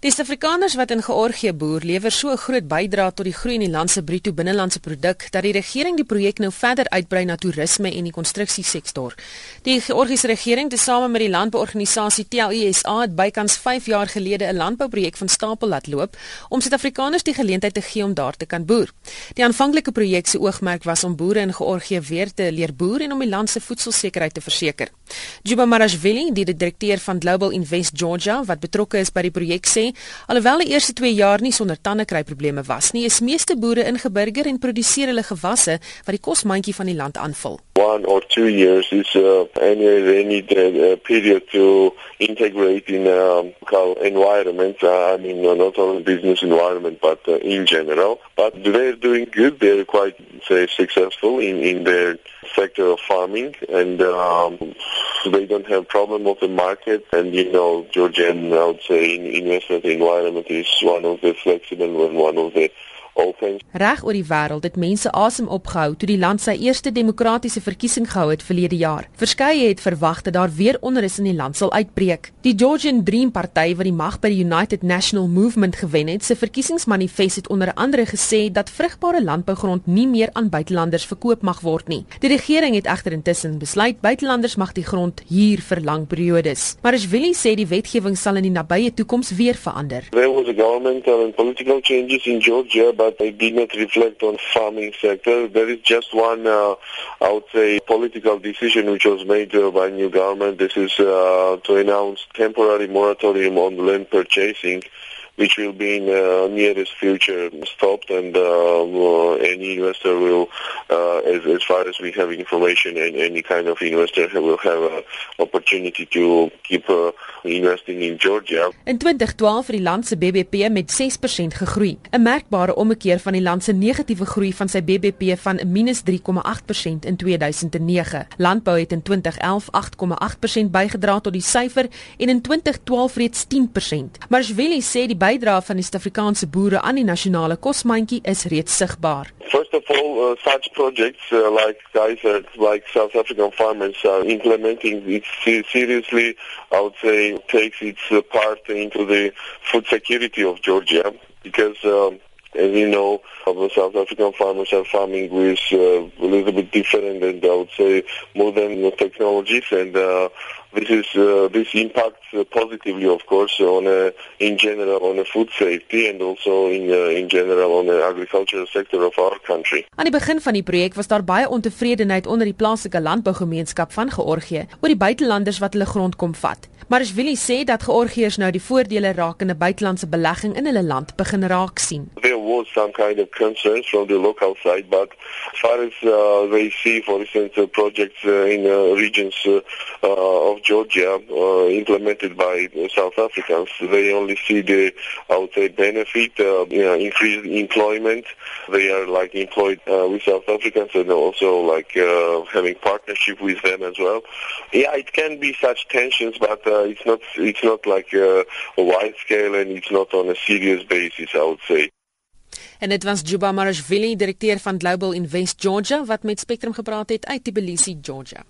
Die Suid-Afrikaners wat in Georgië boer, lewer so 'n groot bydrae tot die groei in die land se bruto binnelandse produk dat die regering die projek nou verder uitbrei na toerisme en die konstruksiesektor. Die Georgiese regering, tesame met die landbouorganisasie TLISA, het bykans 5 jaar gelede 'n landbouprojek van stapel laat loop om Suid-Afrikaners die geleentheid te gee om daar te kan boer. Die aanvanklike projek se oogmerk was om boere in Georgië weer te leer boer en om die land se voedselsekerheid te verseker. Juba Marashvili, die direkteur van Global Invest Georgia wat betrokke is by die projek sê alhoewel die eerste 2 jaar nie sonder tandekry probleme was nie, is meeste boere ingeburger en produseer hulle gewasse wat die kosmandjie van die land aanvul. One or two years is uh, anyway they need a, a period to integrate in um, environment. Uh, I mean, uh, not only business environment, but uh, in general. But they're doing good. They're quite, say, successful in, in their sector of farming, and um, they don't have problem of the market. And you know, Georgian, I would say, investment environment is one of the flexible and one of the Reg oor die wêreld het mense asem opgehou toe die land sy eerste demokratiese verkiesing gehou het verlede jaar. Verskeie het verwag dat daar weer onrus in die land sal uitbreek. Die Georgian Dream Party wat die mag by die United National Movement gewen het, se verkiesingsmanifest het onder andere gesê dat vrugbare landbougrond nie meer aan buitelanders verkoop mag word nie. Die regering het egter intussen besluit buitelanders mag die grond huur vir lang periodes. Maar as Willie sê die wetgewing sal in die nabye toekoms weer verander. There was a governmental and political changes in Georgia but they did not reflect on farming sector. There is just one, uh, I would say, political decision which was made uh, by new government. This is uh, to announce temporary moratorium on land purchasing which will be in the nearest future stopped and uh, any investor will, uh, as, as far as we have information, and any kind of investor will have an opportunity to keep uh, investing in Georgia. In 2012 het die land se BBP met 6% gegroei, 'n merkbare ommekeer van die land se negatiewe groei van sy BBP van -3,8% in 2009. Landbou het in 2011 8,8% bygedra tot die syfer en in 2012 reeds 10%. Maar Zweli sê die bydrae van die Suid-Afrikaanse boere aan die nasionale kosmandjie is reeds sigbaar. First of all, uh, such projects uh, like uh, like South African farmers are implementing it seriously. I would say takes its uh, part into the food security of Georgia because um, as you know, the South African farmers are farming with uh, a little bit different and I would say modern technologies and uh, this is uh, this impacts uh, positively of course on uh, in general on the food safety and also in uh, in general on the agricultural sector of our country. Aan die begin van die projek was daar baie ontevredenheid onder die plaaslike landbougemeenskap van Georgië oor die buitelanders wat hulle grond kom vat. Willie sê dat Georgiërs nou die voordele rakende buitelandse belegging in hulle land begin raak sien. There was some kind of concerns from the local side but far as uh, they see for instance uh, projects uh, in uh, regions uh, uh, of Georgia uh, implemented by South Africans. They only see the, I would say, benefit, uh, you know, increased employment. They are like employed uh, with South Africans and also like uh, having partnership with them as well. Yeah, it can be such tensions, but uh, it's not it's not like uh, a wide scale and it's not on a serious basis, I would say. En dit was Juba Marashvili, direkteur van Global Invest Georgia wat met Spectrum gepraat het uit Tbilisi, Georgia.